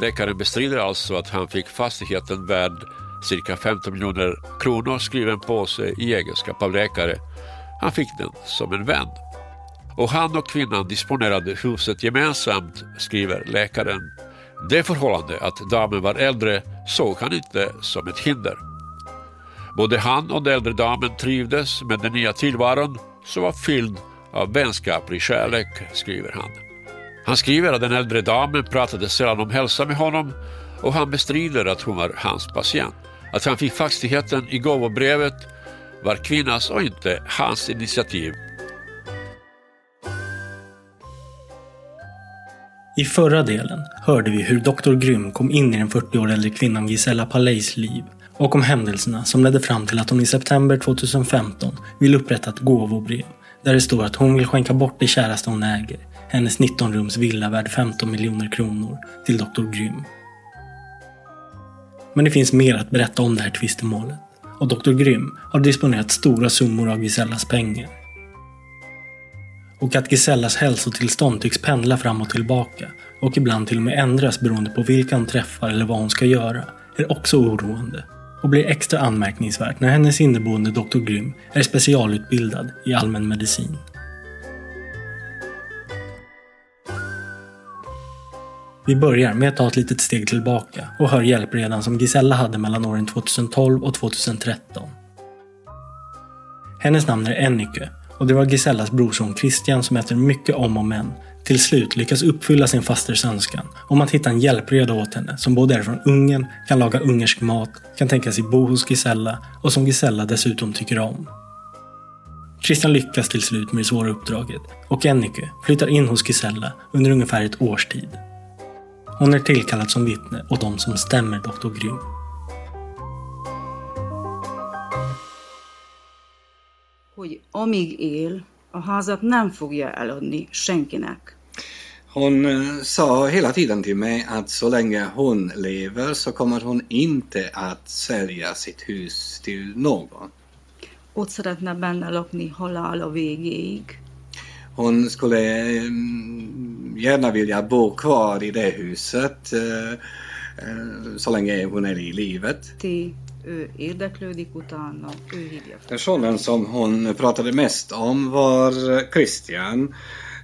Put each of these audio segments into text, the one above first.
Läkaren bestrider alltså att han fick fastigheten värd cirka 15 miljoner kronor skriven på sig i egenskap av läkare. Han fick den som en vän. Och han och kvinnan disponerade huset gemensamt, skriver läkaren. Det förhållande att damen var äldre såg han inte som ett hinder. Både han och den äldre damen trivdes med den nya tillvaron som var fylld av vänskaplig kärlek, skriver han. Han skriver att den äldre damen pratade sällan om hälsa med honom och han bestrider att hon var hans patient. Att han fick fastigheten i gåvobrevet var kvinnans och inte hans initiativ. I förra delen hörde vi hur Dr. Grym kom in i den 40 år äldre kvinnan Gisela Paleis liv och om händelserna som ledde fram till att hon i september 2015 vill upprätta ett gåvobrev där det står att hon vill skänka bort det käraste hon äger, hennes 19-rums villa värd 15 miljoner kronor, till Dr. Grym. Men det finns mer att berätta om det här tvistemålet och Dr. Grym har disponerat stora summor av Gisellas pengar. Och att Gisellas hälsotillstånd tycks pendla fram och tillbaka och ibland till och med ändras beroende på vilka hon träffar eller vad hon ska göra är också oroande och blir extra anmärkningsvärt när hennes inneboende Dr. Grym är specialutbildad i allmän medicin. Vi börjar med att ta ett litet steg tillbaka och hör hjälpredan som Gisella hade mellan åren 2012 och 2013. Hennes namn är Ennike och det var Gisellas brorson Christian som efter mycket om och men till slut lyckas uppfylla sin fasters önskan om att hitta en hjälpreda åt henne som både är från Ungern, kan laga ungersk mat, kan tänka sig bo hos Gisella och som Gisella dessutom tycker om. Christian lyckas till slut med det svåra uppdraget och Ennike flyttar in hos Gisella under ungefär ett års tid. Hon är tillkallad som vittne åt de som stämmer Dr. Grym. hogy amíg él, a házat nem fogja eladni senkinek. Hon eh, sa hela tiden till mig att så länge hon lever så kommer hon inte att sälja sitt hus till någon. Ott szeretne benne lakni halála végéig. Hon skulle mm, gärna vilja bo kvar i det huset eh, eh, så länge hon är i livet. Ti ő érdeklődik utána, ő hívja fel. Personen som hon pratade mest om var Christian.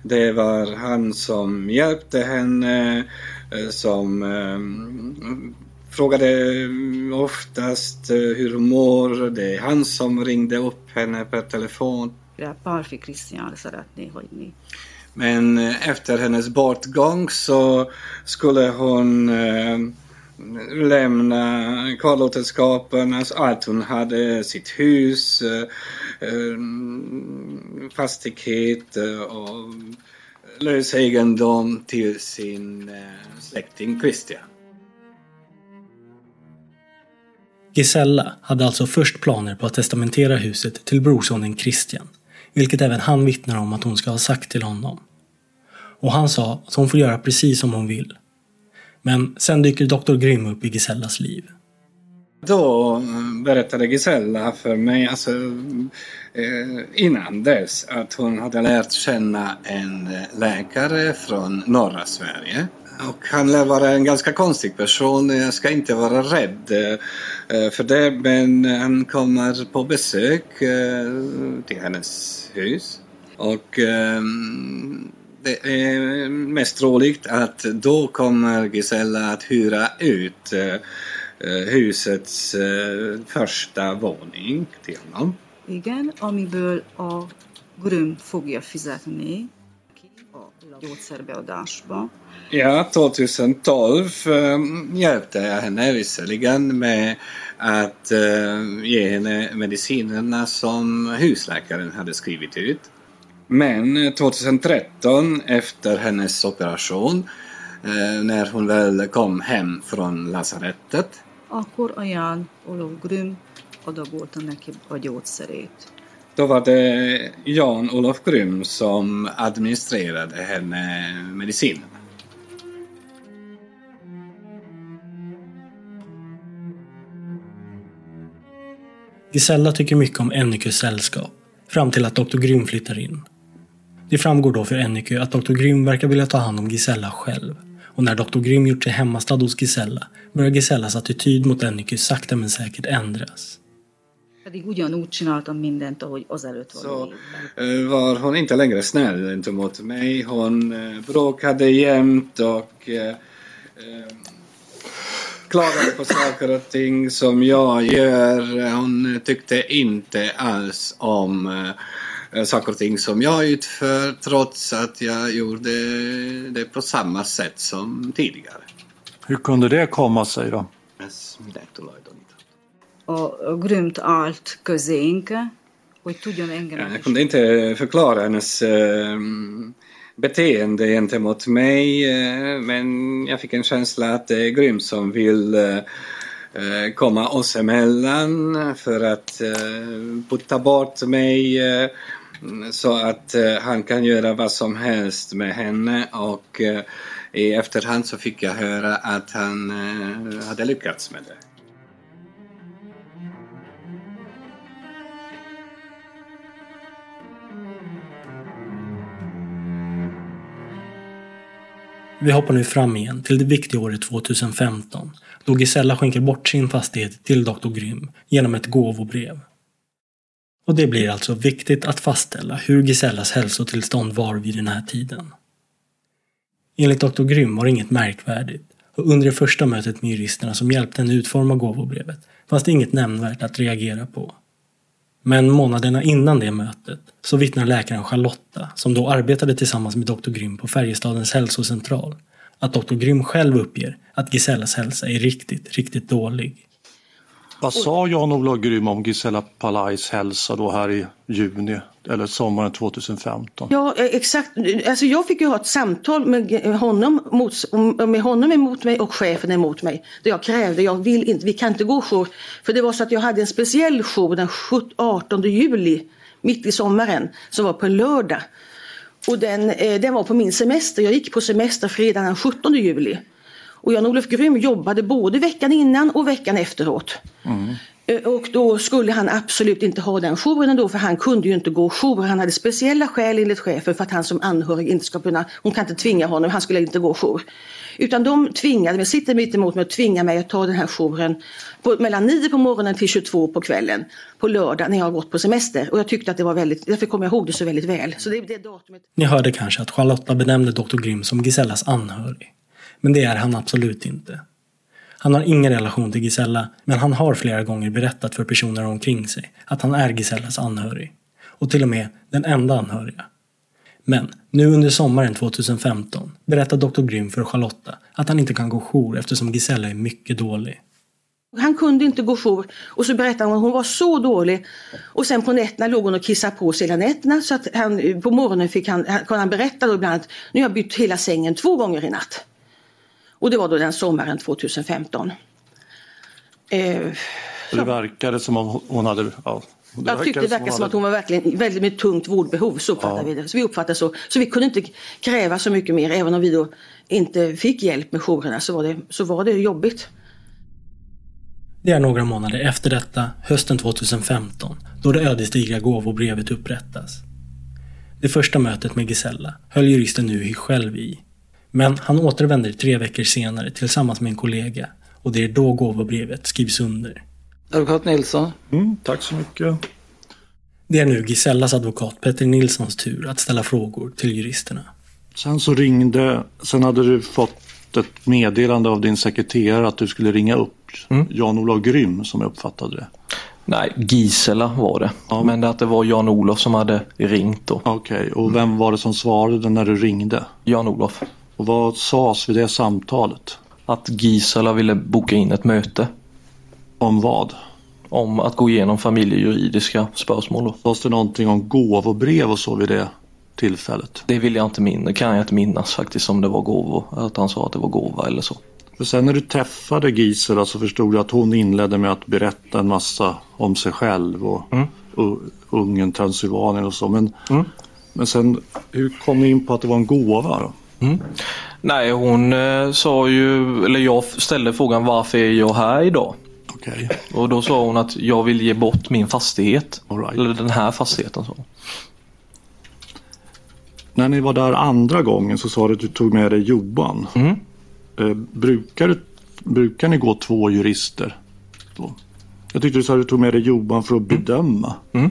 Det var han som hjälpte henne, eh, som eh, frågade oftast eh, hur hon mår. Det är han som ringde upp henne per telefon. Parfi Krisztián szeretné hagyni. Men eh, efter hennes bortgång så skulle hon eh, lämna kvarlåtenskapen, alltså allt hon hade, sitt hus, eh, eh, fastighet eh, och lös egendom till sin eh, släkting Christian. Gisella hade alltså först planer på att testamentera huset till brorsonen Christian, vilket även han vittnar om att hon ska ha sagt till honom. Och han sa att hon får göra precis som hon vill. Men sen dyker Dr. Grimm upp i Gisellas liv. Då berättade Gisella för mig, alltså eh, innan dess, att hon hade lärt känna en eh, läkare från norra Sverige. Och han lär vara en ganska konstig person, jag ska inte vara rädd eh, eh, för det, men han kommer på besök eh, till hennes hus. Och ehm, det är mest troligt att då kommer Gisella att hyra ut husets första våning till honom. Igen, amiből a Grüm fogja fizetni gyógyszerbeadásba. Ja, 2012 äh, hjälpte jag henne visserligen med att äh, ge henne medicinerna som husläkaren hade skrivit ut. Men 2013 efter hennes operation äh, när hon väl kom hem från lasarettet Akkor a Ján Olof Grüm adagolta neki a gyógyszerét. Då var det Jan-Olof Grym som administrerade henne medicinen. Gisella tycker mycket om Ennykes sällskap, fram till att Dr. Grym flyttar in. Det framgår då för Ennyke att Dr. Grym verkar vilja ta hand om Gisella själv. Och när Dr. Grym gjort sig hemmastad hos Gisella börjar Gisellas attityd mot Ennyke sakta men säkert ändras. Pedig ugyanúgy csináltam mindent, ahogy azelőtt való eh, var hon inte längre snäll gentemot mig. Hon bråkade jämt och eh, eh, klagade på saker och ting som jag gör. Hon tyckte inte alls om eh, saker och ting som jag utför trots att jag gjorde det på samma sätt som tidigare. Hur kunde det komma sig då? Ez minek tulajdoníthat? A a Grümt állt közénk, hogy tudjon engem Ja, is Jag kunde inte förklara hennes eh, beteende gentemot mig eh, men jag fick en känsla att det är Grym som vill eh, komma oss emellan för att putta bort mig så att han kan göra vad som helst med henne och i efterhand så fick jag höra att han hade lyckats med det. Vi hoppar nu fram igen till det viktiga året 2015 då Gisella skänker bort sin fastighet till Dr. Grym genom ett gåvobrev. Och det blir alltså viktigt att fastställa hur Gisellas hälsotillstånd var vid den här tiden. Enligt Dr. Grym var det inget märkvärdigt och under det första mötet med juristerna som hjälpte henne utforma gåvobrevet fanns det inget nämnvärt att reagera på. Men månaderna innan det mötet så vittnar läkaren Charlotta, som då arbetade tillsammans med Dr. Grym på Färjestadens hälsocentral, att Dr. Grym själv uppger att Gisellas hälsa är riktigt, riktigt dålig. Vad sa Jan-Olof Grym om Gisela Palais hälsa då här i juni eller sommaren 2015? Ja, eh, exakt. Alltså jag fick ju ha ett samtal med honom, mot, med honom emot mig och chefen emot mig. Där jag krävde, jag vill inte, vi kan inte gå jour. För det var så att jag hade en speciell jour den 17 18 juli, mitt i sommaren, som var på en lördag. Och den, eh, den var på min semester, jag gick på semester fredagen den 17 juli. Och Jan-Olof Grym jobbade både veckan innan och veckan efteråt. Eh, Och då skulle han absolut inte ha den jouren ändå för han kunde ju inte gå jour. Han hade speciella skäl enligt chefen för att han som anhörig inte ska kunna, hon kan inte tvinga honom, han skulle inte gå jour. Utan de tvingade mig, sitter mitt emot mig och tvingar mig att ta den här jouren på, mellan 9 på morgonen till 22 på kvällen på lördag när jag har gått på semester. Och jag tyckte att det var väldigt, därför kommer jag ihåg det så väldigt väl. Så det, det datumet. Ni hörde kanske att Charlotta benämnde Dr. Grym som Gisellas anhörig. Men det är han absolut inte. Han har ingen relation till Gisella, men han har flera gånger berättat för personer omkring sig att han är Gisellas anhörig. Och till och med den enda anhöriga. Men nu under sommaren 2015 berättar Dr. Grym för Charlotta att han inte kan gå jour eftersom Gisella är mycket dålig. Han kunde inte gå jour och så berättade hon att hon var så dålig. Och sen på nätterna låg hon och kissade på sig hela nätterna så att han, på morgonen fick han, kunde han berätta då ibland att nu har jag bytt hela sängen två gånger i natt. Och det var då den sommaren 2015. Eh, Det verkade som om hon hade... Ja, det Jag tyckte det verkade som att hon var verkligen väldigt med tungt vårdbehov. Så uppfattade vi det. Så vi uppfattade så. Så vi kunde inte kräva så mycket mer. Även om vi då inte fick hjälp med jourerna så var det, så var det jobbigt. Det är några månader efter detta, hösten 2015, då det ödesdigra gåvobrevet upprättas. Det första mötet med Gisella höll juristen Nuhi själv i. Men han återvänder tre veckor senare tillsammans med en kollega och det är då gåvobrevet skrivs under. Advokat Nilsson. Mm, tack så mycket. Det är nu Gisellas advokat Petter Nilssons tur att ställa frågor till juristerna. Sen så ringde, sen hade du fått ett meddelande av din sekreterare att du skulle ringa upp mm. Jan-Olof Grym som jag uppfattade det. Nej, Gisela var det. Ja. Men att det var Jan-Olof som hade ringt då. Okej, okay. och vem var det som svarade när du ringde? Jan-Olof. Och vad sades vid det samtalet? Att Gisela ville boka in ett möte. Om vad? Om att gå igenom familjejuridiska spörsmål. Då. Sades det någonting om gåvobrev och så vid det tillfället? Det vill jag inte minnas, kan jag inte minnas faktiskt om det var gåvor. Att han sa att det var gåva eller så. För sen när du träffade Gisela så förstod du att hon inledde med att berätta en massa om sig själv och, mm. Ungern, Transylvanien och så. Men, mm. men sen hur kom ni in på att det var en gåva då? Mm. Nej, hon eh, sa ju, eller jag ställde frågan varför är jag här idag? Okay. Och då sa hon att jag vill ge bort min fastighet. Right. Eller den här fastigheten. Så. När ni var där andra gången så sa du att du tog med dig Johan. Mm. Eh, brukar, brukar ni gå två jurister? Då? Jag tyckte du sa att du tog med dig Johan för att bedöma. Mm.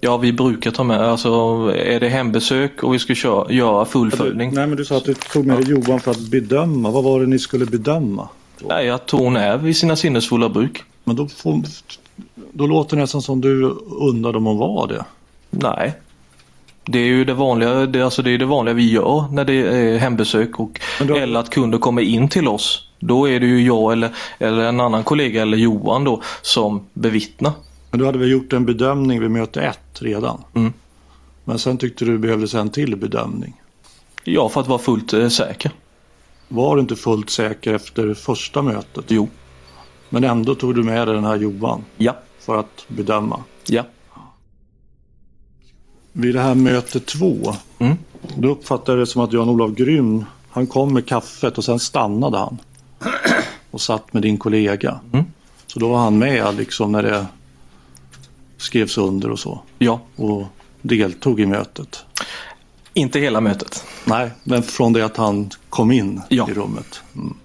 Ja, vi brukar ta med, alltså är det hembesök och vi ska köra, göra fullföljning. nej, men du sa att du tog med dig Johan för att bedöma. Vad var det ni skulle bedöma? Nej, att hon är vid sina sinnesfulla bruk. Men då, får, då låter det nästan som du undrade om hon var det. Nej, det är ju det vanliga, det, alltså det, är det vanliga vi gör när det är hembesök och, då... eller att kunder kommer in till oss. Då är det ju jag eller, eller en annan kollega eller Johan då som bevittnar. Men du hade väl gjort en bedömning vid möte ett redan? Mm. Men sen tyckte du behövdes en till bedömning? Ja, för att vara fullt eh, säker. Var du inte fullt säker efter första mötet? Jo. Men ändå tog du med dig den här Johan? Ja. För att bedöma? Ja. Vid det här möte två, mm. då uppfattade jag det som att Jan-Olof Grym, han kom med kaffet och sen stannade han. Och satt med din kollega. Mm. Så då var han med liksom när det skrevs under och så. Ja. Och deltog i mötet. Inte hela mötet. Nej, men från det att han kom in ja. i rummet. Mm.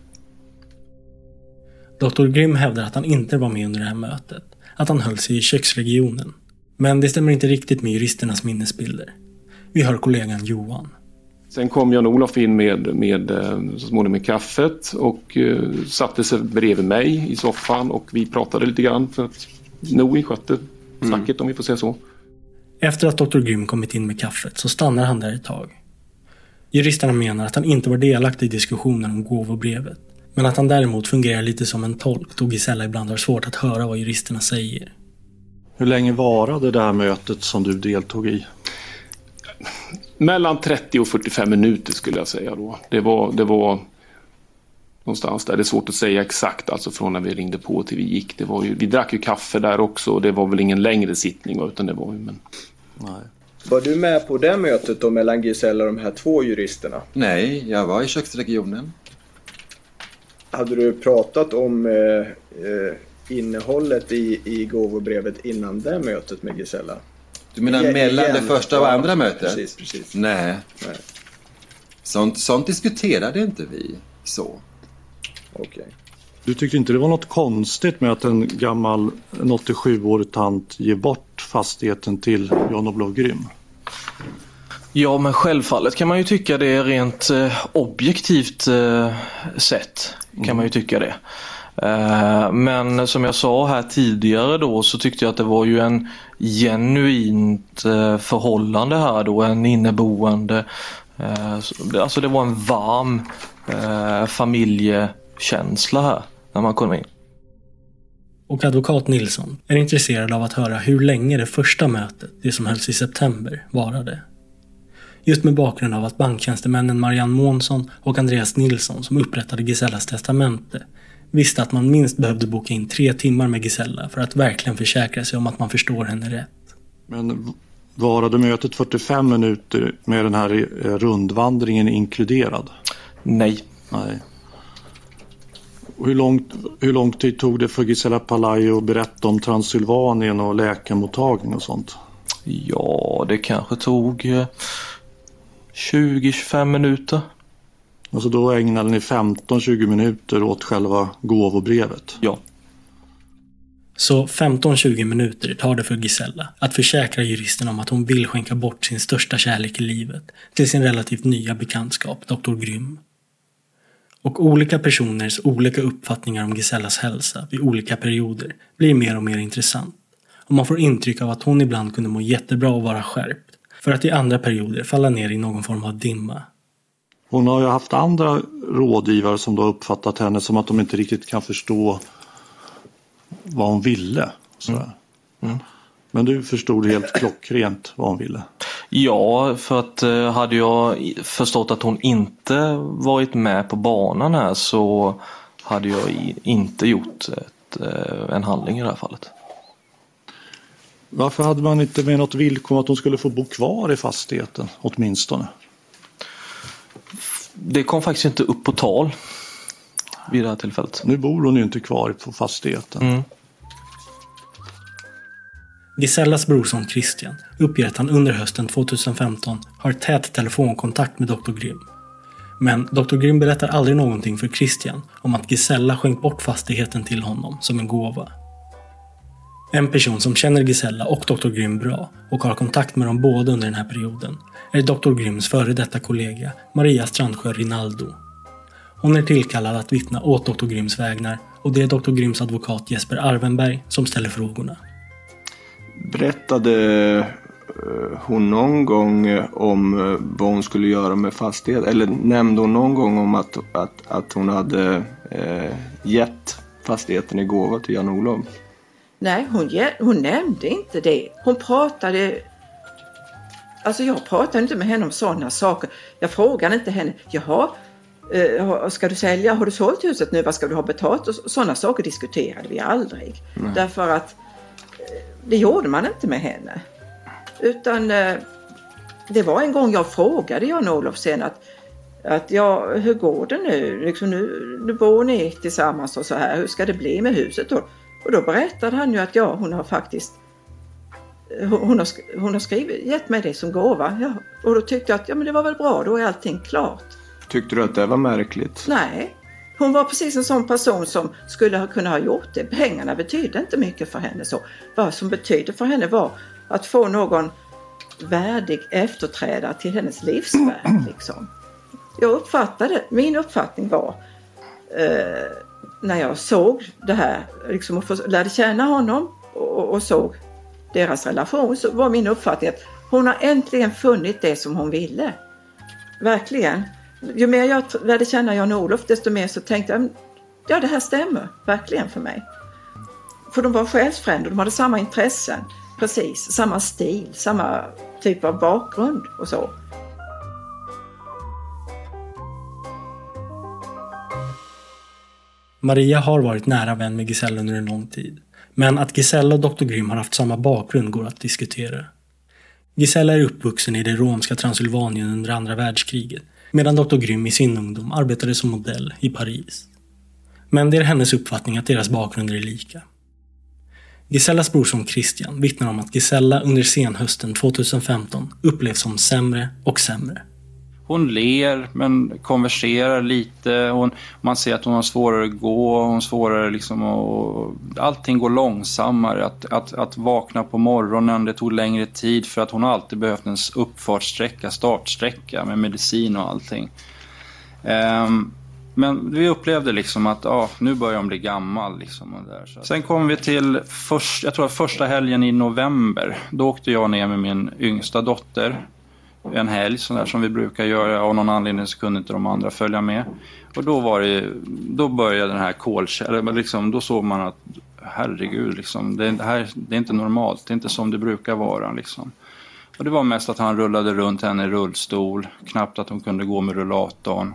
Dr. Grimm hävdar att han inte var med under det här mötet. Att han höll sig i köksregionen. Men det stämmer inte riktigt med juristernas minnesbilder. Vi hör kollegan Johan. Sen kom Jan-Olof in med, med, eh, så småningom med kaffet och uh, satte sig bredvid mig i soffan och vi pratade lite grann för att Noe skötte snacket mm. om vi får säga så. Efter att Dr. Grym kommit in med kaffet så stannar han där ett tag. Juristerna menar att han inte var delaktig i diskussionen om gåvobrevet. Men att han däremot fungerar lite som en tolk då Gisella ibland har svårt att höra vad juristerna säger. Hur länge varade det här mötet som du deltog i? Mellan 30 och 45 minuter skulle jag säga då. Det var, det var någonstans där. Det är svårt att säga exakt, alltså från när vi ringde på till vi gick. Det var ju, vi drack ju kaffe där också och det var väl ingen längre sittning utan det var ju... Men... Nej. Var du med på det mötet då mellan Gisella och de här två juristerna? Nej, jag var i köksregionen. Hade du pratat om eh, eh, innehållet i, i gåvobrevet innan det mötet med Gisella? Du menar mellan igen. det första och andra mötet? Precis, precis. Nej. Nej. Sånt, sånt diskuterade inte vi så. Okay. Du tyckte inte det var något konstigt med att en gammal, en 87-årig tant ger bort fastigheten till Jan-Olof Grym? Ja, men självfallet kan man ju tycka det rent eh, objektivt eh, sett. Kan mm. man ju tycka det. Eh, men som jag sa här tidigare då så tyckte jag att det var ju en genuint eh, förhållande här då, en inneboende. Eh, alltså det var en varm familjekänsla här när man kom in. Och advokat Nilsson är intresserad av att höra hur länge det första mötet, det som hölls i september, varade. Just med bakgrund av att banktjänstemännen Marianne Månsson och Andreas Nilsson som upprättade Gisellas testamente visste att man minst behövde boka in tre timmar med Gisella för att verkligen försäkra sig om att man förstår henne rätt. Men varade mötet 45 minuter med den här rundvandringen inkluderad? Nej. Nej. Hur, långt, hur lång tid tog det för Gisela Palaio att berätta om Transylvanien och läkarmottagning och sånt? Ja, det kanske tog 20-25 minuter. Alltså då ägnade ni 15-20 minuter åt själva gåvobrevet? Ja. Så 15-20 minuter tar det för Gisella att försäkra juristen om att hon vill skänka bort sin största kärlek i livet till sin relativt nya bekantskap, Dr. Grym. Och olika personers olika uppfattningar om Gisellas hälsa vid olika perioder blir mer och mer intressant. Och man får intryck av att hon ibland kunde må jättebra och vara skärpt, för att i andra perioder falla ner i någon form av dimma. Hon har ju haft andra rådgivare som då uppfattat henne som att de inte riktigt kan förstå vad hon ville. Mm. Mm. Men du förstod helt klockrent vad hon ville? Ja, för att eh, hade jag förstått att hon inte varit med på banan här så hade jag inte gjort ett, eh, en handling i det här fallet. Varför hade man inte med något villkor att hon skulle få bo kvar i fastigheten åtminstone? Det kom faktiskt inte upp på tal vid det här tillfället. Nu bor hon ju inte kvar på fastigheten. Mm. Gisellas brorson Christian uppger att han under hösten 2015 har tät telefonkontakt med Dr. Grimm. Men Dr. Grimm berättar aldrig någonting för Christian om att Gisella skänkt bort fastigheten till honom som en gåva. En person som känner Gisella och Dr. Grimm bra och har kontakt med dem båda under den här perioden är Dr. Grimms före detta kollega Maria Strandsjö Rinaldo. Hon är tillkallad att vittna åt Dr. Grimms vägnar och det är Dr. Grimms advokat Jesper Arvenberg som ställer frågorna. Berättade eh, hon någon gång eh, om eh, vad hon skulle göra med fastighet? Eller nämnde hon någon gång om att, att, att hon hade eh, gett fastigheten i gåva till Jan-Olof? Nej, hon, hon nämnde inte det. Hon pratade Alltså jag pratade inte med henne om sådana saker. Jag frågade inte henne, jaha, ska du sälja, har du sålt huset nu, vad ska du ha betalt? Och sådana saker diskuterade vi aldrig. Nej. Därför att det gjorde man inte med henne. Utan eh, det var en gång jag frågade Jan-Olof sen att, att ja, hur går det nu? Liksom nu, nu bor ni tillsammans och så här, hur ska det bli med huset då? Och då berättade han ju att ja, hon har faktiskt hon har, hon har skrivit, gett mig det som gåva. Ja, och då tyckte jag att ja, men det var väl bra, då är allting klart. Tyckte du att det var märkligt? Nej, hon var precis en sån person som skulle ha kunnat ha gjort det. Pengarna betydde inte mycket för henne. så. Vad som betydde för henne var att få någon värdig efterträdare till hennes livsverk. Liksom. Jag uppfattade, min uppfattning var eh, när jag såg det här liksom, och lärde känna honom och, och såg deras relation så var min uppfattning att hon har äntligen funnit det som hon ville. Verkligen ju mer jag lärde känna Jan-Olof desto mer så tänkte jag ja det här stämmer verkligen för mig. För de var själsfränder, de hade samma intressen, precis, samma stil, samma typ av bakgrund och så. Maria har varit nära vän med Gisella under en lång tid. Men att Gisella och Dr. Grym har haft samma bakgrund går att diskutera. Gisella är uppvuxen i det romska Transylvanien under andra världskriget medan Dr. Grym i sin ungdom arbetade som modell i Paris. Men det är hennes uppfattning att deras bakgrunder är lika. Gisellas brorson Christian vittnar om att Gisella under senhösten 2015 upplevs som sämre och sämre. Hon ler men konverserar lite. Hon, man ser att hon har svårare att gå, hon har svårare liksom att... Allting går långsammare. Att, att, att vakna på morgonen, det tog längre tid för att hon har alltid behövt en uppfartssträcka, startsträcka med medicin och allting. Um, men vi upplevde liksom att ah, nu börjar hon bli gammal. Liksom och där. Så Sen kom vi till först, jag tror första helgen i november. Då åkte jag ner med min yngsta dotter en helg sådär som vi brukar göra. Av någon anledning så kunde inte de andra följa med. Och då var det, då började den här kolkällan. liksom, då såg man att herregud, liksom, det, det, här, det är inte normalt, det är inte som det brukar vara. Liksom. Och det var mest att han rullade runt henne i rullstol, knappt att hon kunde gå med rullatorn.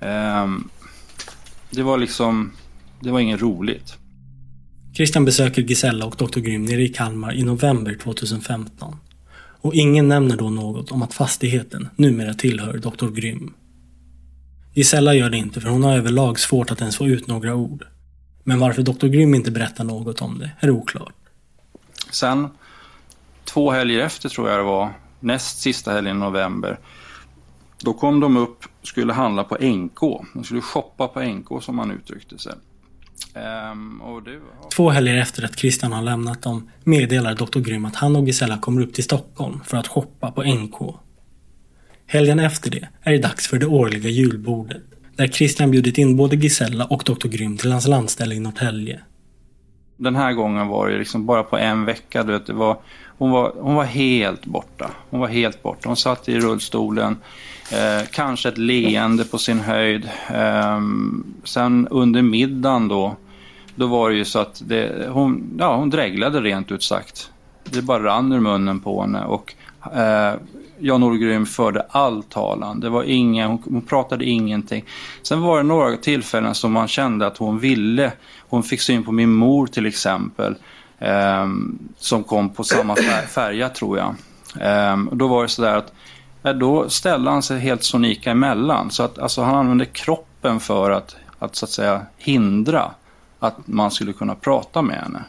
Um, det var liksom, det var inget roligt. Christian besöker Gisella och Dr. Grym nere i Kalmar i november 2015. Och ingen nämner då något om att fastigheten numera tillhör Dr. Grym. Gisella gör det inte för hon har överlag svårt att ens få ut några ord. Men varför Dr. Grym inte berättar något om det är oklart. Sen, två helger efter tror jag det var, näst sista helgen i november, då kom de upp och skulle handla på NK. De skulle shoppa på NK som man uttryckte sig. Um, det... Två helger efter att Christian har lämnat dem meddelar Dr. Grym att han och Gisella kommer upp till Stockholm för att shoppa på NK. Helgen efter det är det dags för det årliga julbordet där Christian bjudit in både Gisella och Dr. Grym till hans landställe i Norrtälje. Den här gången var det liksom bara på en vecka. Du vet, det var, hon, var, hon var helt borta. Hon var helt borta. Hon satt i rullstolen. Eh, kanske ett leende på sin höjd. Eh, sen under middagen då, då var det ju så att det, hon, ja, hon dreglade rent ut sagt. Det bara rann ur munnen på henne. Och eh, Jan-Olof Grym förde all talan. Det var ingen, hon, hon, pratade ingenting. Sen var det några tillfällen som man kände att hon ville. Hon fick syn på min mor till exempel. Eh, som kom på samma färja tror jag. Eh, då var det sådär att eh, då ställde han sig helt sonika emellan. Så att alltså, han använde kroppen för att, att så att säga hindra att man skulle kunna prata med henne.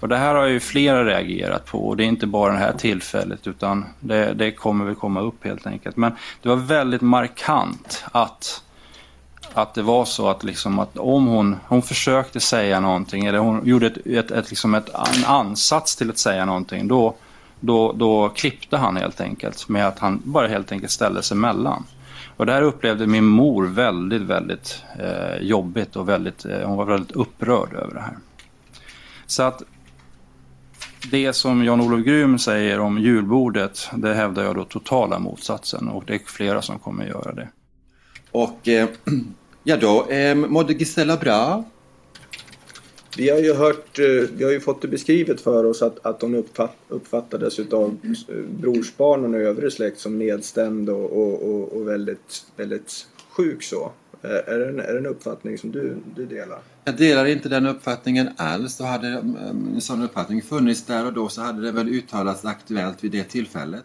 Och det här har ju flera reagerat på och det är inte bara det här tillfället utan det, det kommer väl komma upp helt enkelt. Men det var väldigt markant att, att det var så att, liksom att om hon, hon försökte säga någonting eller hon gjorde ett, ett, ett, liksom ett, en ansats till att säga någonting då, då, då klippte han helt enkelt med att han bara helt enkelt ställde sig emellan. Och det här upplevde min mor väldigt, väldigt eh, jobbigt och väldigt, eh, hon var väldigt upprörd över det här. Så att det som Jan-Olof Grym säger om julbordet, det hävdar jag då totala motsatsen och det är flera som kommer göra det. Och eh, ja då, eh, mådde Gisela bra? Vi har ju hört, eh, vi har ju fått det beskrivet för oss att, att hon uppfatt, uppfattades av eh, brorsbarnen och övrig släkt som nedstämd och, och, och, och väldigt, väldigt sjuk så. Är det en, är det en uppfattning som du, du delar? Jag delar inte den uppfattningen alls. Då hade mm, en sån uppfattning funnits där och då så hade det väl uttalats aktuellt vid det tillfället.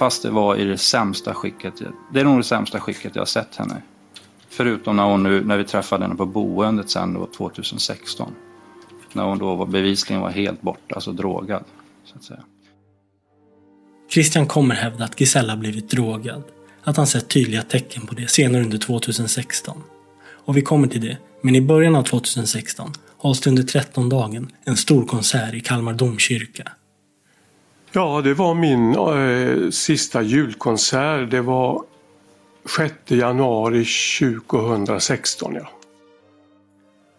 Fast det var i det sämsta skicket. Det är nog det sämsta skicket jag har sett henne. Förutom när, hon nu, när vi träffade henne på boendet sen då 2016. När hon då var, bevisligen var helt borta, alltså drogad. Så att säga. Christian kommer hävda att Gisella blivit drogad. Att han sett tydliga tecken på det senare under 2016. Och vi kommer till det, men i början av 2016 hålls det under 13-dagen en stor konsert i Kalmar domkyrka. Ja, det var min eh, sista julkonsert. Det var 6 januari 2016. Ja.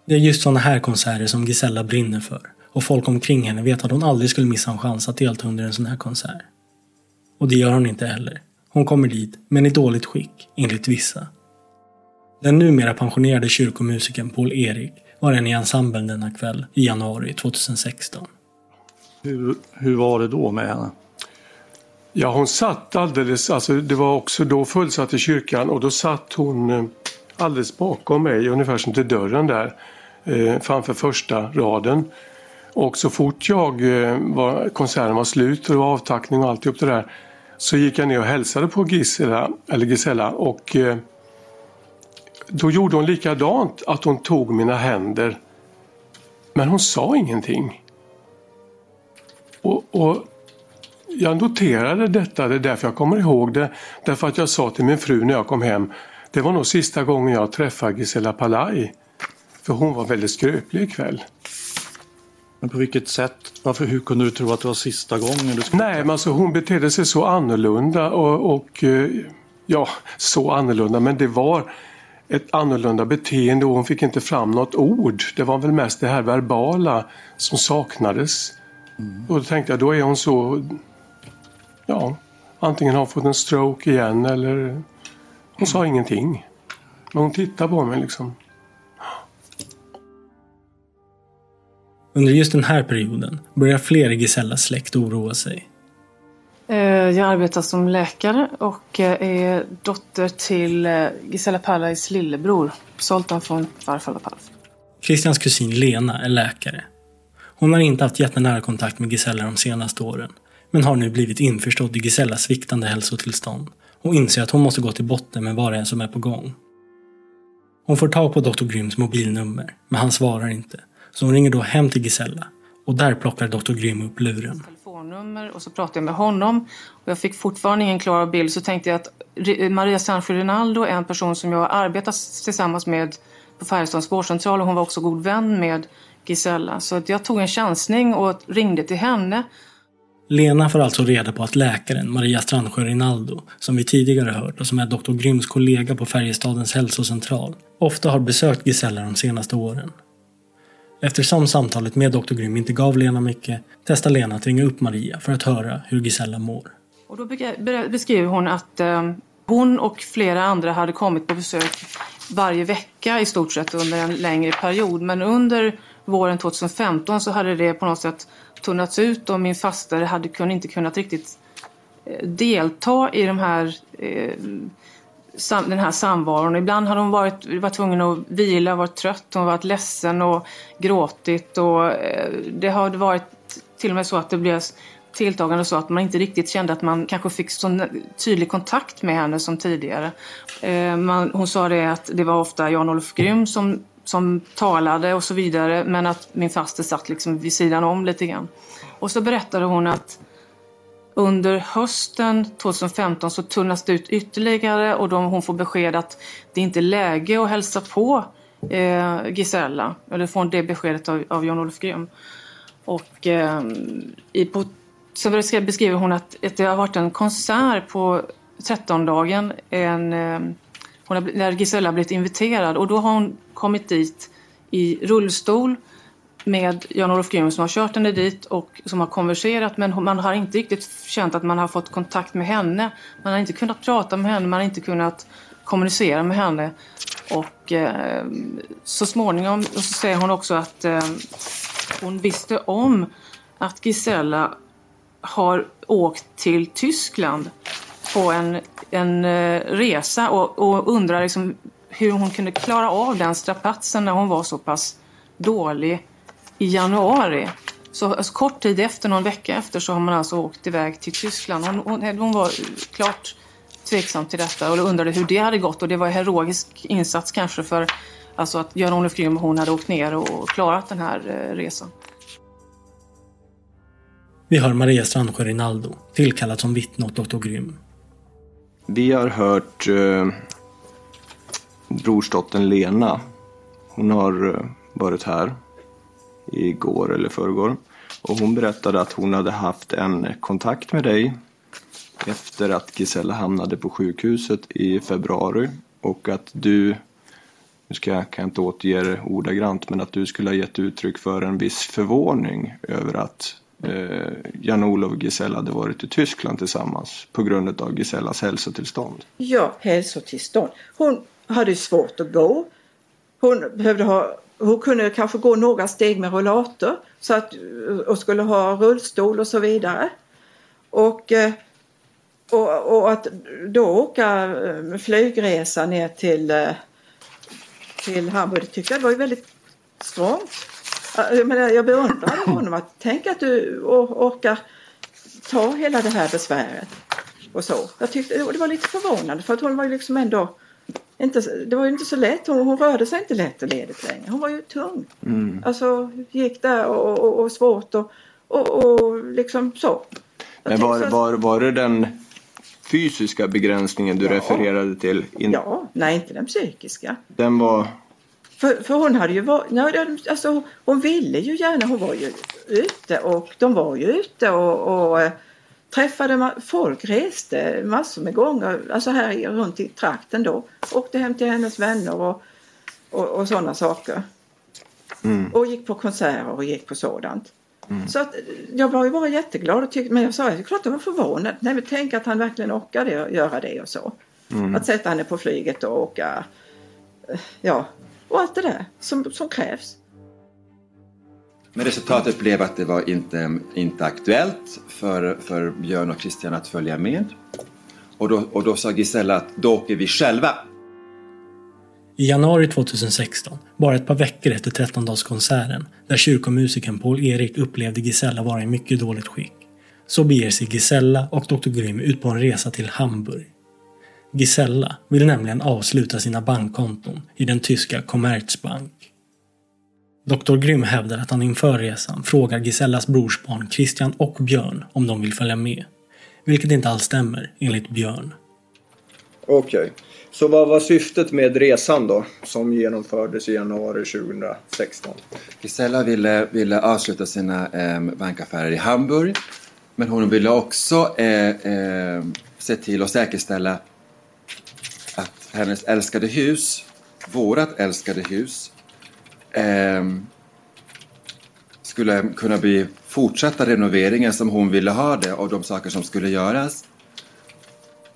Det är just sådana här konserter som Gisella brinner för. Och folk omkring henne vet att hon aldrig skulle missa en chans att delta under en sån här konsert. Och det gör hon inte heller. Hon kommer dit, men i dåligt skick, enligt vissa. Den numera pensionerade kyrkomusikern Paul Erik var en i ensemblen denna kväll i januari 2016. Hur, hur var det då med henne? Ja, hon satt alldeles, alltså det var också då fullsatt i kyrkan och då satt hon eh, alldeles bakom mig, ungefär som till dörren där, eh, framför första raden. Och så fort jag eh, var, konserten var slut och det var avtackning och alltihop det där så gick jag ner och hälsade på Gisela, eller Gisela och då gjorde hon likadant, att hon tog mina händer. Men hon sa ingenting. Och, och jag noterade detta, det är därför jag kommer ihåg det. Därför att jag sa till min fru när jag kom hem, det var nog sista gången jag träffade Gisela Palaj. För hon var väldigt skröplig ikväll. Men på vilket sätt? Varför, hur kunde du tro att det var sista gången du skulle Nej, men alltså hon betedde sig så annorlunda och, och eh, ja, så annorlunda, men det var ett annorlunda beteende och hon fick inte fram något ord. Det var väl mest det här verbala som saknades. Mm. Och då tänkte jag, då är hon så... Ja, antingen har hon fått en stroke igen eller... Hon sa ingenting. Men hon tittade på mig liksom. Under just den här perioden börjar fler i Gisellas släkt oroa sig. Eh, jag arbetar som läkare och eh, är dotter till eh, Gisela Pallais lillebror, Zoltan från farfar och Palf. Christians kusin Lena är läkare. Hon har inte haft jättenära kontakt med Gisella de senaste åren, men har nu blivit införstådd i Gisellas sviktande hälsotillstånd och inser att hon måste gå till botten med vad det är som är på gång. Hon får tag på Dr. Gryms mobilnummer, men han svarar inte så hon ringer då hem till Gisella och där plockar Dr. Grimm upp luren. Telefonnummer och så pratade jag med honom och jag fick fortfarande ingen klar bild så tänkte jag att Maria Sancho Rinaldo är en person som jag har arbetat tillsammans med på Färjestads vårdcentral och hon var också god vän med Gisella. Så att jag tog en chansning och ringde till henne. Lena får alltså reda på att läkaren Maria Strandsjö Rinaldo, som vi tidigare hört och som är Dr. Grimms kollega på Färjestadens hälsocentral, ofta har besökt Gisella de senaste åren. Eftersom samtalet med Dr. Grym inte gav Lena mycket testar Lena att ringa upp Maria för att höra hur Gisella mår. Och då beskriver hon att eh, hon och flera andra hade kommit på besök varje vecka i stort sett under en längre period. Men under våren 2015 så hade det på något sätt tunnats ut och min faster hade inte kunnat riktigt eh, delta i de här eh, den här samvaron. Ibland hade hon varit, varit tvungen att vila, varit trött, hon varit ledsen och gråtit och eh, det har varit till och med så att det blev tilltagande så att man inte riktigt kände att man kanske fick så tydlig kontakt med henne som tidigare. Eh, man, hon sa det att det var ofta Jan-Olof Grym som, som talade och så vidare men att min faster satt liksom vid sidan om lite grann. Och så berättade hon att under hösten 2015 så tunnas det ut ytterligare och de, hon får besked att det inte är läge att hälsa på eh, Gisella. Eller får det beskedet av, av Jan-Olof Grym. Och eh, i, på, så beskriver hon att, att det har varit en konsert på 13-dagen en, eh, hon har, när Gisella har blivit inviterad och då har hon kommit dit i rullstol med Jan-Olof Grym som har kört henne dit och som har konverserat men man har inte riktigt känt att man har fått kontakt med henne. Man har inte kunnat prata med henne, man har inte kunnat kommunicera med henne. Och eh, så småningom så säger hon också att eh, hon visste om att Gisella har åkt till Tyskland på en, en eh, resa och, och undrar liksom hur hon kunde klara av den strapatsen när hon var så pass dålig i januari. Så alltså, kort tid efter, någon vecka efter, så har man alltså åkt iväg till Tyskland. Hon, hon, hon var klart tveksam till detta och undrade hur det hade gått. Och det var en heroisk insats kanske för alltså, att Jan-Olof Grym och hon hade åkt ner och klarat den här eh, resan. Vi har Maria Strandsjö Rinaldo, tillkallad som vittne åt doktor Grym. Vi har hört eh, brorsdottern Lena. Hon har eh, varit här igår eller förrgår. Och hon berättade att hon hade haft en kontakt med dig efter att Gisella hamnade på sjukhuset i februari och att du, nu ska jag, kan jag inte återge det ordagrant, men att du skulle ha gett uttryck för en viss förvåning över att eh, Jan-Olof och Gisella hade varit i Tyskland tillsammans på grund av Gisellas hälsotillstånd. Ja, hälsotillstånd. Hon hade svårt att gå. Hon behövde ha hon kunde kanske gå några steg med rollator så att, och skulle ha rullstol och så vidare. Och, eh, och, och att då åka eh, flygresa ner till, eh, till Hamburg tyckte jag var väldigt strångt. Jag, menar, jag beundrade honom. Att, tänk att du orkar ta hela det här besväret. Och så. Jag tyckte det var lite förvånande för att hon var ju liksom ändå inte, det var ju inte så lätt. Hon, hon rörde sig inte lätt och ledigt längre. Hon var ju tung. Mm. Alltså gick där och, och, och svårt och, och, och liksom så. Men var, var, var det den fysiska begränsningen du ja. refererade till? In... Ja, nej inte den psykiska. Den var? För, för hon hade ju varit, alltså hon ville ju gärna, hon var ju ute och de var ju ute och, och eh, träffade folk reste massor med gånger, alltså här runt i trakten då. Åkte hem till hennes vänner och, och, och sådana saker. Mm. Och gick på konserter och gick på sådant. Mm. Så att jag var ju bara jätteglad och tyckte, men jag sa att klart jag var förvånad. Nej men tänk att han verkligen orkade göra det och så. Mm. Att sätta henne på flyget och åka, eh, ja, och allt det där som, som krävs. Men resultatet blev att det var inte, inte aktuellt för, för Björn och Christian att följa med. Och då, och då sa Gisella att då åker vi själva. I januari 2016, bara ett par veckor efter 13-dagskonserten, där kyrkomusikern Paul-Erik upplevde Gisella vara i mycket dåligt skick, så beger sig Gisella och Dr. Grimm ut på en resa till Hamburg. Gisella vill nämligen avsluta sina bankkonton i den tyska Commerzbank. Dr. Grym hävdar att han inför resan frågar Gisellas brorsbarn Christian och Björn om de vill följa med. Vilket inte alls stämmer, enligt Björn. Okej, okay. så vad var syftet med resan då, som genomfördes i januari 2016? Gisella ville, ville avsluta sina eh, bankaffärer i Hamburg. Men hon ville också eh, eh, se till att säkerställa hennes älskade hus, vårat älskade hus, eh, skulle kunna bli fortsatta renoveringar som hon ville ha det och de saker som skulle göras.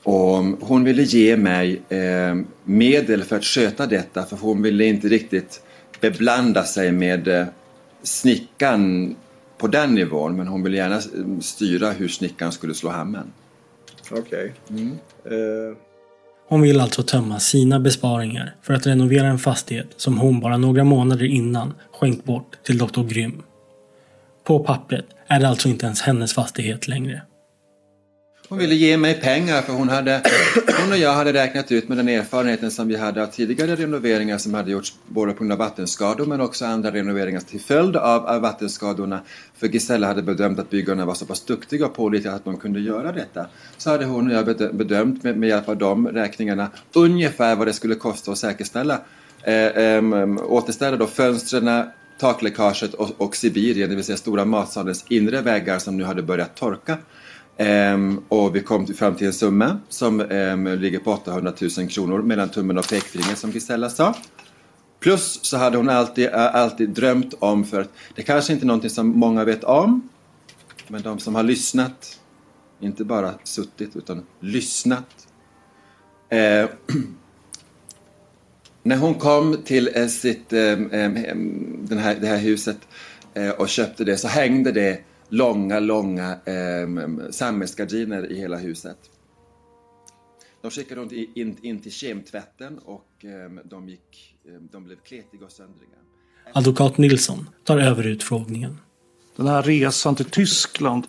Och hon ville ge mig eh, medel för att sköta detta för hon ville inte riktigt beblanda sig med eh, snickan på den nivån men hon ville gärna styra hur snickaren skulle slå hammen. Okej. Okay. Mm. Uh... Hon vill alltså tömma sina besparingar för att renovera en fastighet som hon bara några månader innan skänkt bort till Dr. Grym. På pappret är det alltså inte ens hennes fastighet längre. Hon ville ge mig pengar för hon, hade, hon och jag hade räknat ut med den erfarenheten som vi hade av tidigare renoveringar som hade gjorts både på grund av vattenskador men också andra renoveringar till följd av, av vattenskadorna. För Gisella hade bedömt att byggarna var så pass duktiga och pålitliga att de kunde göra detta. Så hade hon och jag bedömt med, med hjälp av de räkningarna ungefär vad det skulle kosta att säkerställa eh, eh, återställa då fönstren, takläckaget och, och Sibirien, det vill säga stora matsalens inre väggar som nu hade börjat torka. Ehm, och vi kom fram till en summa som ehm, ligger på 800 000 kronor mellan tummen och pekfingret som Gisella sa. Plus så hade hon alltid, alltid drömt om, för att det kanske inte är någonting som många vet om, men de som har lyssnat, inte bara suttit utan lyssnat. Uh, när hon kom till eh, sitt, den här, det här huset eh, och köpte det så hängde det långa, långa eh, sammetsgardiner i hela huset. De skickade hon in, in till kemtvätten och eh, de, gick, eh, de blev kletiga och söndriga. Advokat Nilsson tar över utfrågningen. Den här resan till Tyskland,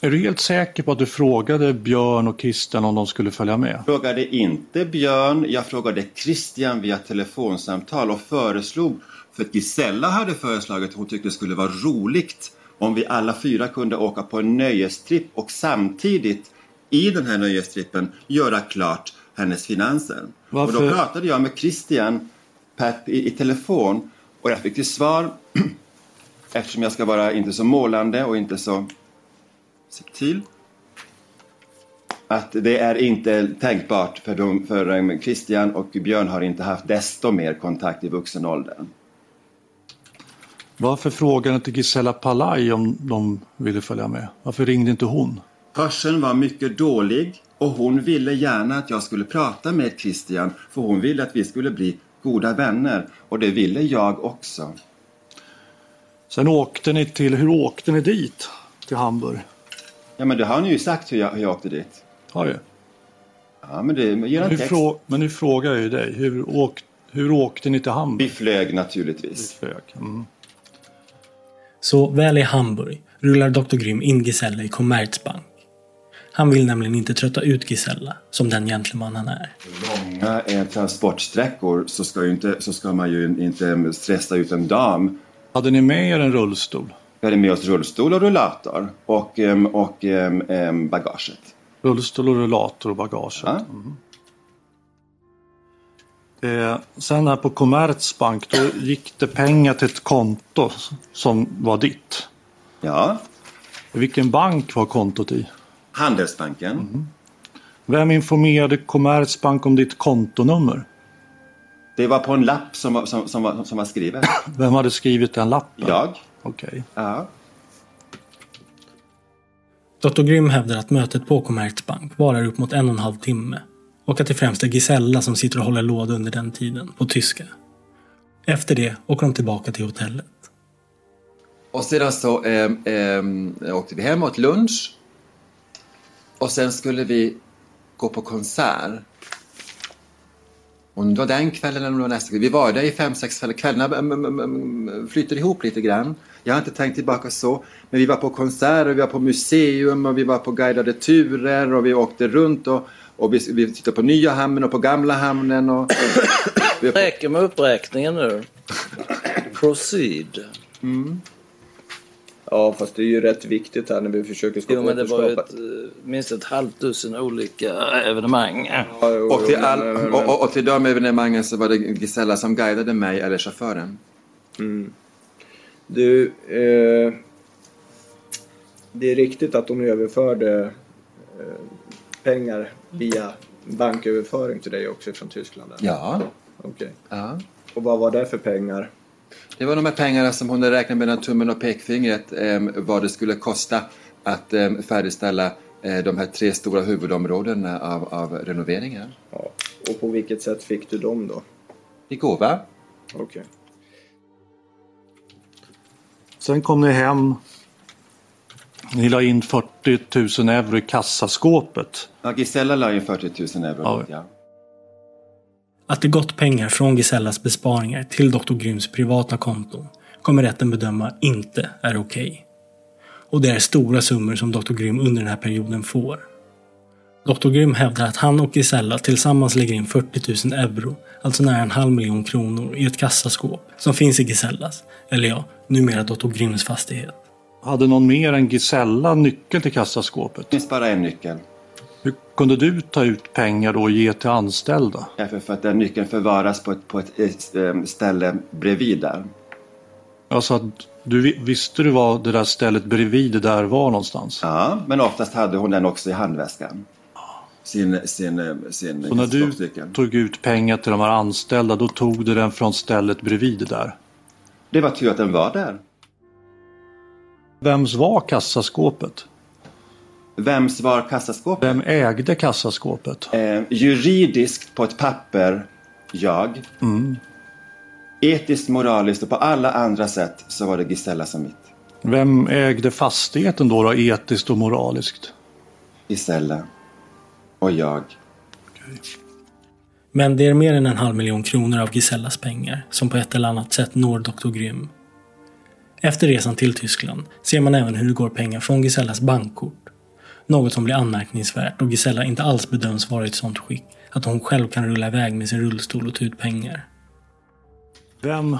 är du helt säker på att du frågade Björn och Christian om de skulle följa med? Jag frågade inte Björn, jag frågade Christian via telefonsamtal och föreslog, för att Gisella hade föreslagit att hon tyckte det skulle vara roligt om vi alla fyra kunde åka på en nöjestripp och samtidigt i den här nöjestrippen göra klart hennes finanser. Varför? Och då pratade jag med Christian i, i telefon och jag fick till svar eftersom jag ska vara inte så målande och inte så subtil att det är inte tänkbart för, dem, för Christian och Björn har inte haft desto mer kontakt i vuxen ålder. Varför frågade inte Gisela Palaj om de ville följa med? Varför ringde inte hon? Hörseln var mycket dålig och hon ville gärna att jag skulle prata med Christian för hon ville att vi skulle bli goda vänner och det ville jag också. Sen åkte ni till, hur åkte ni dit? Till Hamburg? Ja men det har ni ju sagt hur jag, hur jag åkte dit. Har du? Ja men det ger en Nu text. frå, men nu frågar jag ju dig, hur, åk, hur åkte ni till Hamburg? Vi flög naturligtvis. Vi flög. Mm. Så väl i Hamburg rullar Dr. Grym in Gisella i Commerzbank. Han vill nämligen inte trötta ut Gisella, som den gentleman han är. Långa eh, transportsträckor så ska, ju inte, så ska man ju inte stressa ut en dam. Hade ni med er en rullstol? Vi hade med oss rullstol och rullator och, ehm, och ehm, ehm, bagaget. Rullstol och rullator och bagage. Ja. Mm. Eh, sen här på Commerzbank då gick det pengar till ett konto som var ditt. Ja. Vilken bank var kontot i? Handelsbanken. Vem informerade Commerzbank om ditt kontonummer? Det var på en lapp som, var- som, som, var, som var skriven. Vem hade skrivit den lappen? Jag. Okej. Ja. Dr. Grym hävdar att mötet på Commerzbank varar upp mot en och en halv timme och att det främst är Gisella som sitter och håller låda under den tiden, på tyska. Efter det åker de tillbaka till hotellet. Och sedan så ehm, ehm, åkte vi hem åt lunch. Och sen skulle vi gå på konsert. Och det var den kvällen eller om det var nästa kväll. Vi var där i fem, sex kvällar. Kvällarna ehm, ehm, ehm, flyter ihop lite grann. Jag har inte tänkt tillbaka så. Men vi var på konserter, vi var på museum och vi var på guidade turer och vi åkte runt och, och vi, vi tittade på nya hamnen och på gamla hamnen. Och, Det räcker med uppräkningen nu. Proceed. Mm. Ja, fast det är ju rätt viktigt här när vi försöker skapa Jo men det var ju ett, eh, minst ett halvt dussin olika evenemang. och, till all, och, och, och till de evenemangen så var det Gisella som guidade mig eller chauffören. Mm. Du, eh, det är riktigt att de överförde eh, pengar via banköverföring till dig också från Tyskland? eller? Ja. Okej. Ja. Och vad var det för pengar? Det var de här pengarna som hon hade räknat mellan tummen och pekfingret eh, vad det skulle kosta att eh, färdigställa eh, de här tre stora huvudområdena av, av renoveringar. Ja. Och på vilket sätt fick du dem då? I gåva. Okej. Sen kom ni hem. Ni la in 40 000 euro i kassaskåpet. Ja, Gisella la in 40 000 euro. Ja. Ja. Att det gått pengar från Gisellas besparingar till Dr. Gryms privata konton kommer rätten bedöma inte är okej. Och det är stora summor som Dr. Grym under den här perioden får. Dr. Grym hävdar att han och Gisella tillsammans lägger in 40 000 euro, alltså nära en halv miljon kronor, i ett kassaskåp som finns i Gisellas, eller ja, numera Dr. Gryms fastighet. Hade någon mer än Gisella nyckel till kassaskåpet? Det finns bara en nyckel. Hur kunde du ta ut pengar då och ge till anställda? Därför för att den nyckeln förvaras på ett, på ett eh, ställe bredvid där. Alltså att du vi- visste du var det där stället bredvid det där var någonstans? Ja, men oftast hade hon den också i handväskan. Sin, sin, eh, sin Så när du tog ut pengar till de här anställda då tog du den från stället bredvid det där? Det var tur att den var där. Vems var kassaskåpet? Vems var kassaskåpet? Vem ägde kassaskåpet? Eh, juridiskt på ett papper, jag. Mm. Etiskt, moraliskt och på alla andra sätt så var det Gisella som mitt. Vem ägde fastigheten då, då etiskt och moraliskt? Gisella. Och jag. Men det är mer än en halv miljon kronor av Gisellas pengar som på ett eller annat sätt når Dr. Grym. Efter resan till Tyskland ser man även hur det går pengar från Gisellas bankkort. Något som blir anmärkningsvärt då Gisella inte alls bedöms vara i ett sånt skick att hon själv kan rulla iväg med sin rullstol och ta ut pengar. Vem,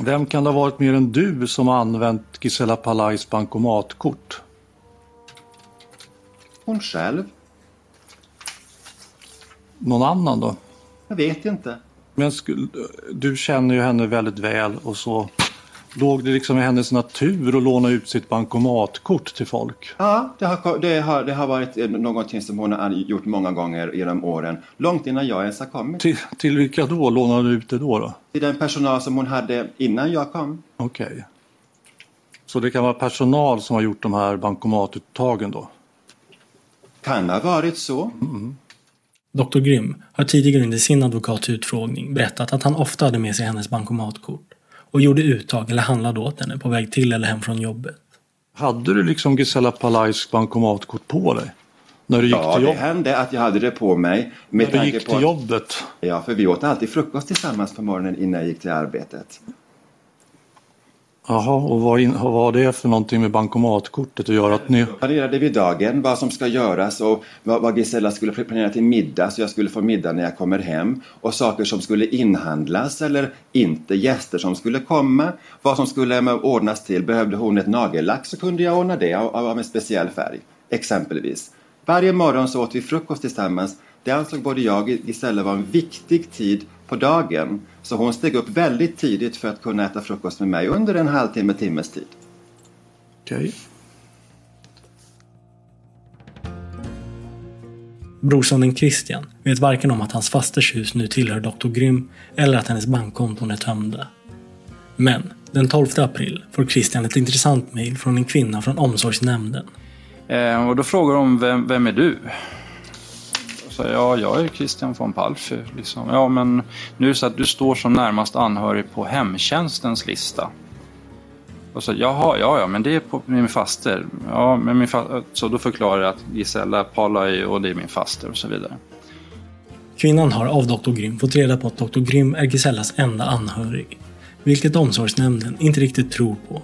vem kan det ha varit mer än du som har använt Gisela Palais bankomatkort? Hon själv. Någon annan då? Jag vet inte. Men du känner ju henne väldigt väl och så. Låg det liksom i hennes natur att låna ut sitt bankomatkort till folk? Ja, det har, det, har, det har varit någonting som hon har gjort många gånger genom åren. Långt innan jag ens har kommit. Till, till vilka då? Lånade du ut det då? då? Till den personal som hon hade innan jag kom. Okej. Okay. Så det kan vara personal som har gjort de här bankomatuttagen då? Kan ha varit så. Mm. Dr Grym har tidigare under sin advokatsutfrågning berättat att han ofta hade med sig hennes bankomatkort och gjorde uttag eller handlade åt henne på väg till eller hem från jobbet. Hade du liksom Gisela Palajs bankomatkort på dig? När du gick ja, till jobbet? det hände att jag hade det på mig. Med när du gick till att... jobbet? Ja, för vi åt alltid frukost tillsammans på morgonen innan jag gick till arbetet. Jaha, och vad, in, vad har det för någonting med bankomatkortet att göra? Att ni... Planerade vi dagen, vad som ska göras och vad, vad Gisella skulle planera till middag så jag skulle få middag när jag kommer hem. Och saker som skulle inhandlas eller inte, gäster som skulle komma. Vad som skulle ordnas till, behövde hon ett nagellack så kunde jag ordna det av, av en speciell färg. Exempelvis. Varje morgon så åt vi frukost tillsammans. Det ansåg både jag och Gisella var en viktig tid på dagen. Så hon steg upp väldigt tidigt för att kunna äta frukost med mig under en halvtimme, timmes tid. Okej. Okay. Brorsonen Christian vet varken om att hans fasters hus nu tillhör Dr. Grym eller att hennes bankkonton är tömda. Men den 12 april får Christian ett intressant mejl från en kvinna från omsorgsnämnden. Eh, och då frågar de vem, vem är du? Så ja, jag är Christian von Palfy. Liksom. Ja, men nu är det så att du står som närmast anhörig på hemtjänstens lista. Och så, jaha, ja, ja, men det är på min faster. Ja, men min fa så då förklarar jag att Gisella Palaj och det är min faster och så vidare. Kvinnan har av Dr. Grym fått reda på att Dr. Grym är Gisellas enda anhörig. Vilket omsorgsnämnden inte riktigt tror på.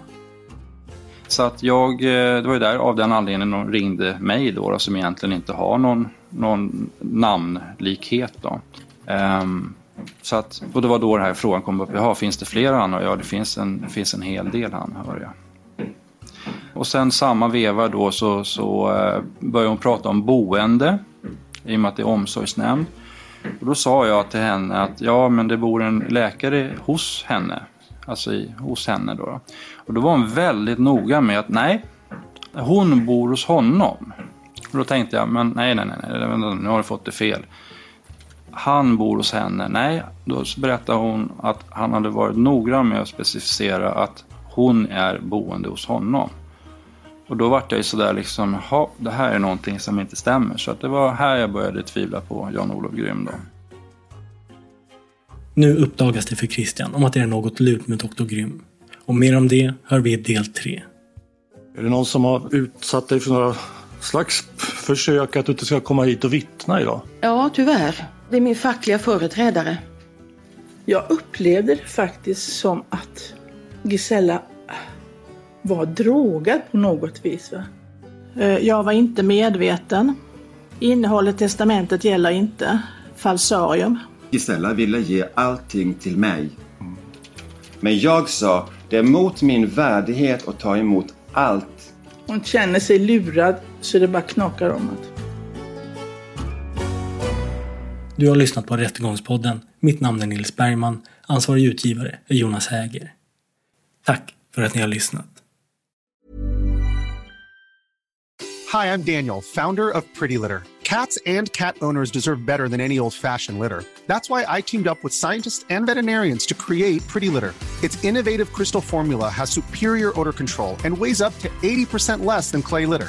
Så att jag, eh, det var ju där av den anledningen de ringde mig då som egentligen inte har någon, någon namnlikhet då. Um, så att, och det var då den här frågan kom upp, jaha finns det fler anhöriga? Ja det finns en, det finns en hel del anhöriga. Och sen samma veva då så, så uh, började hon prata om boende i och med att det är omsorgsnämnd. Och då sa jag till henne att ja men det bor en läkare hos henne. Alltså i, hos henne då. Och då var hon väldigt noga med att nej, hon bor hos honom. Och då tänkte jag, men nej, nej, nej, nu har du fått det fel. Han bor hos henne. Nej, då berättade hon att han hade varit noggrann med att specificera att hon är boende hos honom. Och då vart jag ju sådär liksom, ja, det här är någonting som inte stämmer. Så att det var här jag började tvivla på Jan-Olof Grym då. Nu uppdagas det för Christian om att det är något lurt med Dr. Grym. Och mer om det hör vi i del 3. Är det någon som har utsatt dig för några slags försök att du inte ska komma hit och vittna idag? Ja, tyvärr. Det är min fackliga företrädare. Jag upplevde det faktiskt som att Gisella var drogad på något vis. Va? Eh, jag var inte medveten. Innehållet i testamentet gäller inte. Falsarium. Gisella ville ge allting till mig. Men jag sa, det är mot min värdighet att ta emot allt. Hon känner sig lurad så det bara knakar om det. Du har lyssnat på Rättegångspodden. Mitt namn är Nils Bergman. Ansvarig utgivare är Jonas Häger. Tack för att ni har lyssnat. Hi, I'm Daniel, founder of Pretty Litter. Cats and cat owners deserve better than any old-fashioned litter. That's why I teamed up with scientists and veterinarians to create Pretty Litter. Its innovative crystal formula has superior odor control and weighs up to 80% less than clay litter.